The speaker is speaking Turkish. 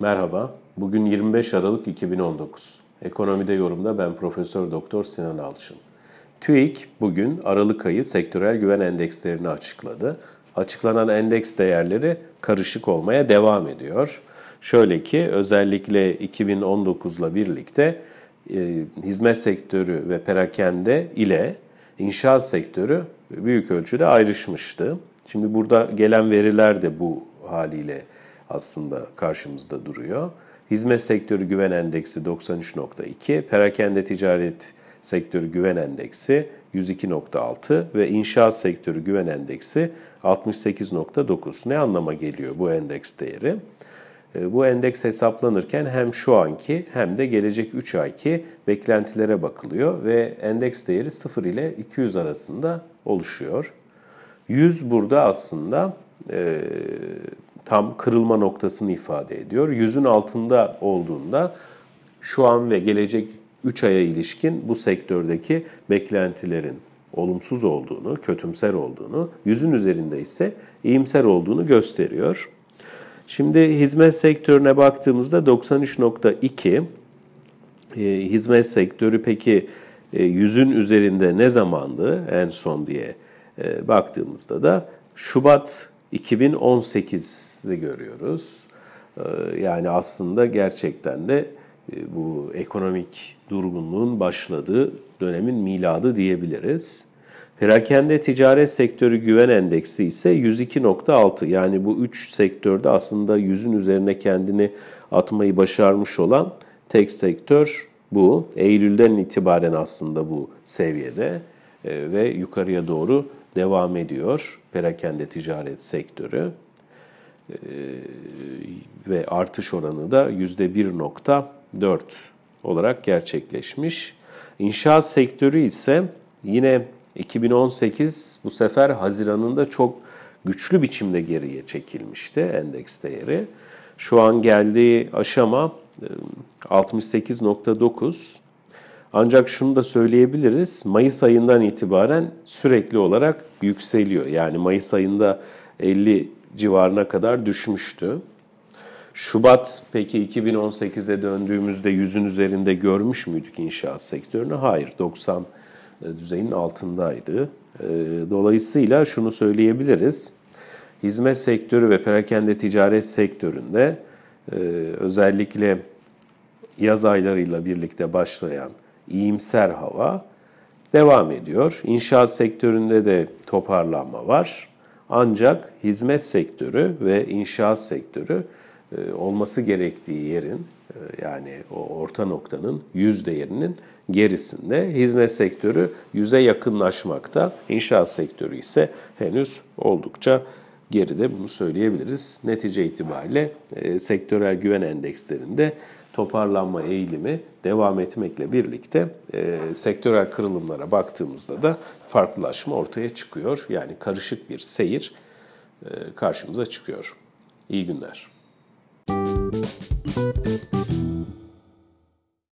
Merhaba. Bugün 25 Aralık 2019. Ekonomide yorumda ben Profesör Doktor Sinan Alçın. TÜİK bugün Aralık ayı sektörel güven endekslerini açıkladı. Açıklanan endeks değerleri karışık olmaya devam ediyor. Şöyle ki özellikle 2019'la birlikte e, hizmet sektörü ve perakende ile inşaat sektörü büyük ölçüde ayrışmıştı. Şimdi burada gelen veriler de bu haliyle aslında karşımızda duruyor. Hizmet sektörü güven endeksi 93.2, perakende ticaret sektörü güven endeksi 102.6 ve inşaat sektörü güven endeksi 68.9. Ne anlama geliyor bu endeks değeri? E, bu endeks hesaplanırken hem şu anki hem de gelecek 3 ayki beklentilere bakılıyor ve endeks değeri 0 ile 200 arasında oluşuyor. 100 burada aslında e, tam kırılma noktasını ifade ediyor. Yüzün altında olduğunda şu an ve gelecek 3 aya ilişkin bu sektördeki beklentilerin olumsuz olduğunu, kötümser olduğunu, yüzün üzerinde ise iyimser olduğunu gösteriyor. Şimdi hizmet sektörüne baktığımızda 93.2 e, hizmet sektörü peki e, yüzün üzerinde ne zamandı en son diye e, baktığımızda da Şubat 2018'i görüyoruz. E, yani aslında gerçekten de e, bu ekonomik durgunluğun başladığı dönemin miladı diyebiliriz. Perakende ticaret sektörü güven endeksi ise 102.6. Yani bu üç sektörde aslında yüzün üzerine kendini atmayı başarmış olan tek sektör bu. Eylül'den itibaren aslında bu seviyede e, ve yukarıya doğru devam ediyor perakende ticaret sektörü. E, ve artış oranı da %1.4 olarak gerçekleşmiş. İnşaat sektörü ise yine 2018 bu sefer Haziran'ında çok güçlü biçimde geriye çekilmişti endeks değeri. Şu an geldiği aşama 68.9. Ancak şunu da söyleyebiliriz. Mayıs ayından itibaren sürekli olarak yükseliyor. Yani Mayıs ayında 50 civarına kadar düşmüştü. Şubat peki 2018'e döndüğümüzde yüzün üzerinde görmüş müydük inşaat sektörünü? Hayır, 90 e, düzeyinin altındaydı. E, dolayısıyla şunu söyleyebiliriz. Hizmet sektörü ve perakende ticaret sektöründe e, özellikle yaz aylarıyla birlikte başlayan iyimser hava devam ediyor. İnşaat sektöründe de toparlanma var. Ancak hizmet sektörü ve inşaat sektörü olması gerektiği yerin yani o orta noktanın yüz değerinin gerisinde. Hizmet sektörü yüze yakınlaşmakta. İnşaat sektörü ise henüz oldukça geride bunu söyleyebiliriz. Netice itibariyle e, sektörel güven endekslerinde toparlanma eğilimi devam etmekle birlikte e, sektörel kırılımlara baktığımızda da farklılaşma ortaya çıkıyor. Yani karışık bir seyir e, karşımıza çıkıyor. İyi günler. Müzik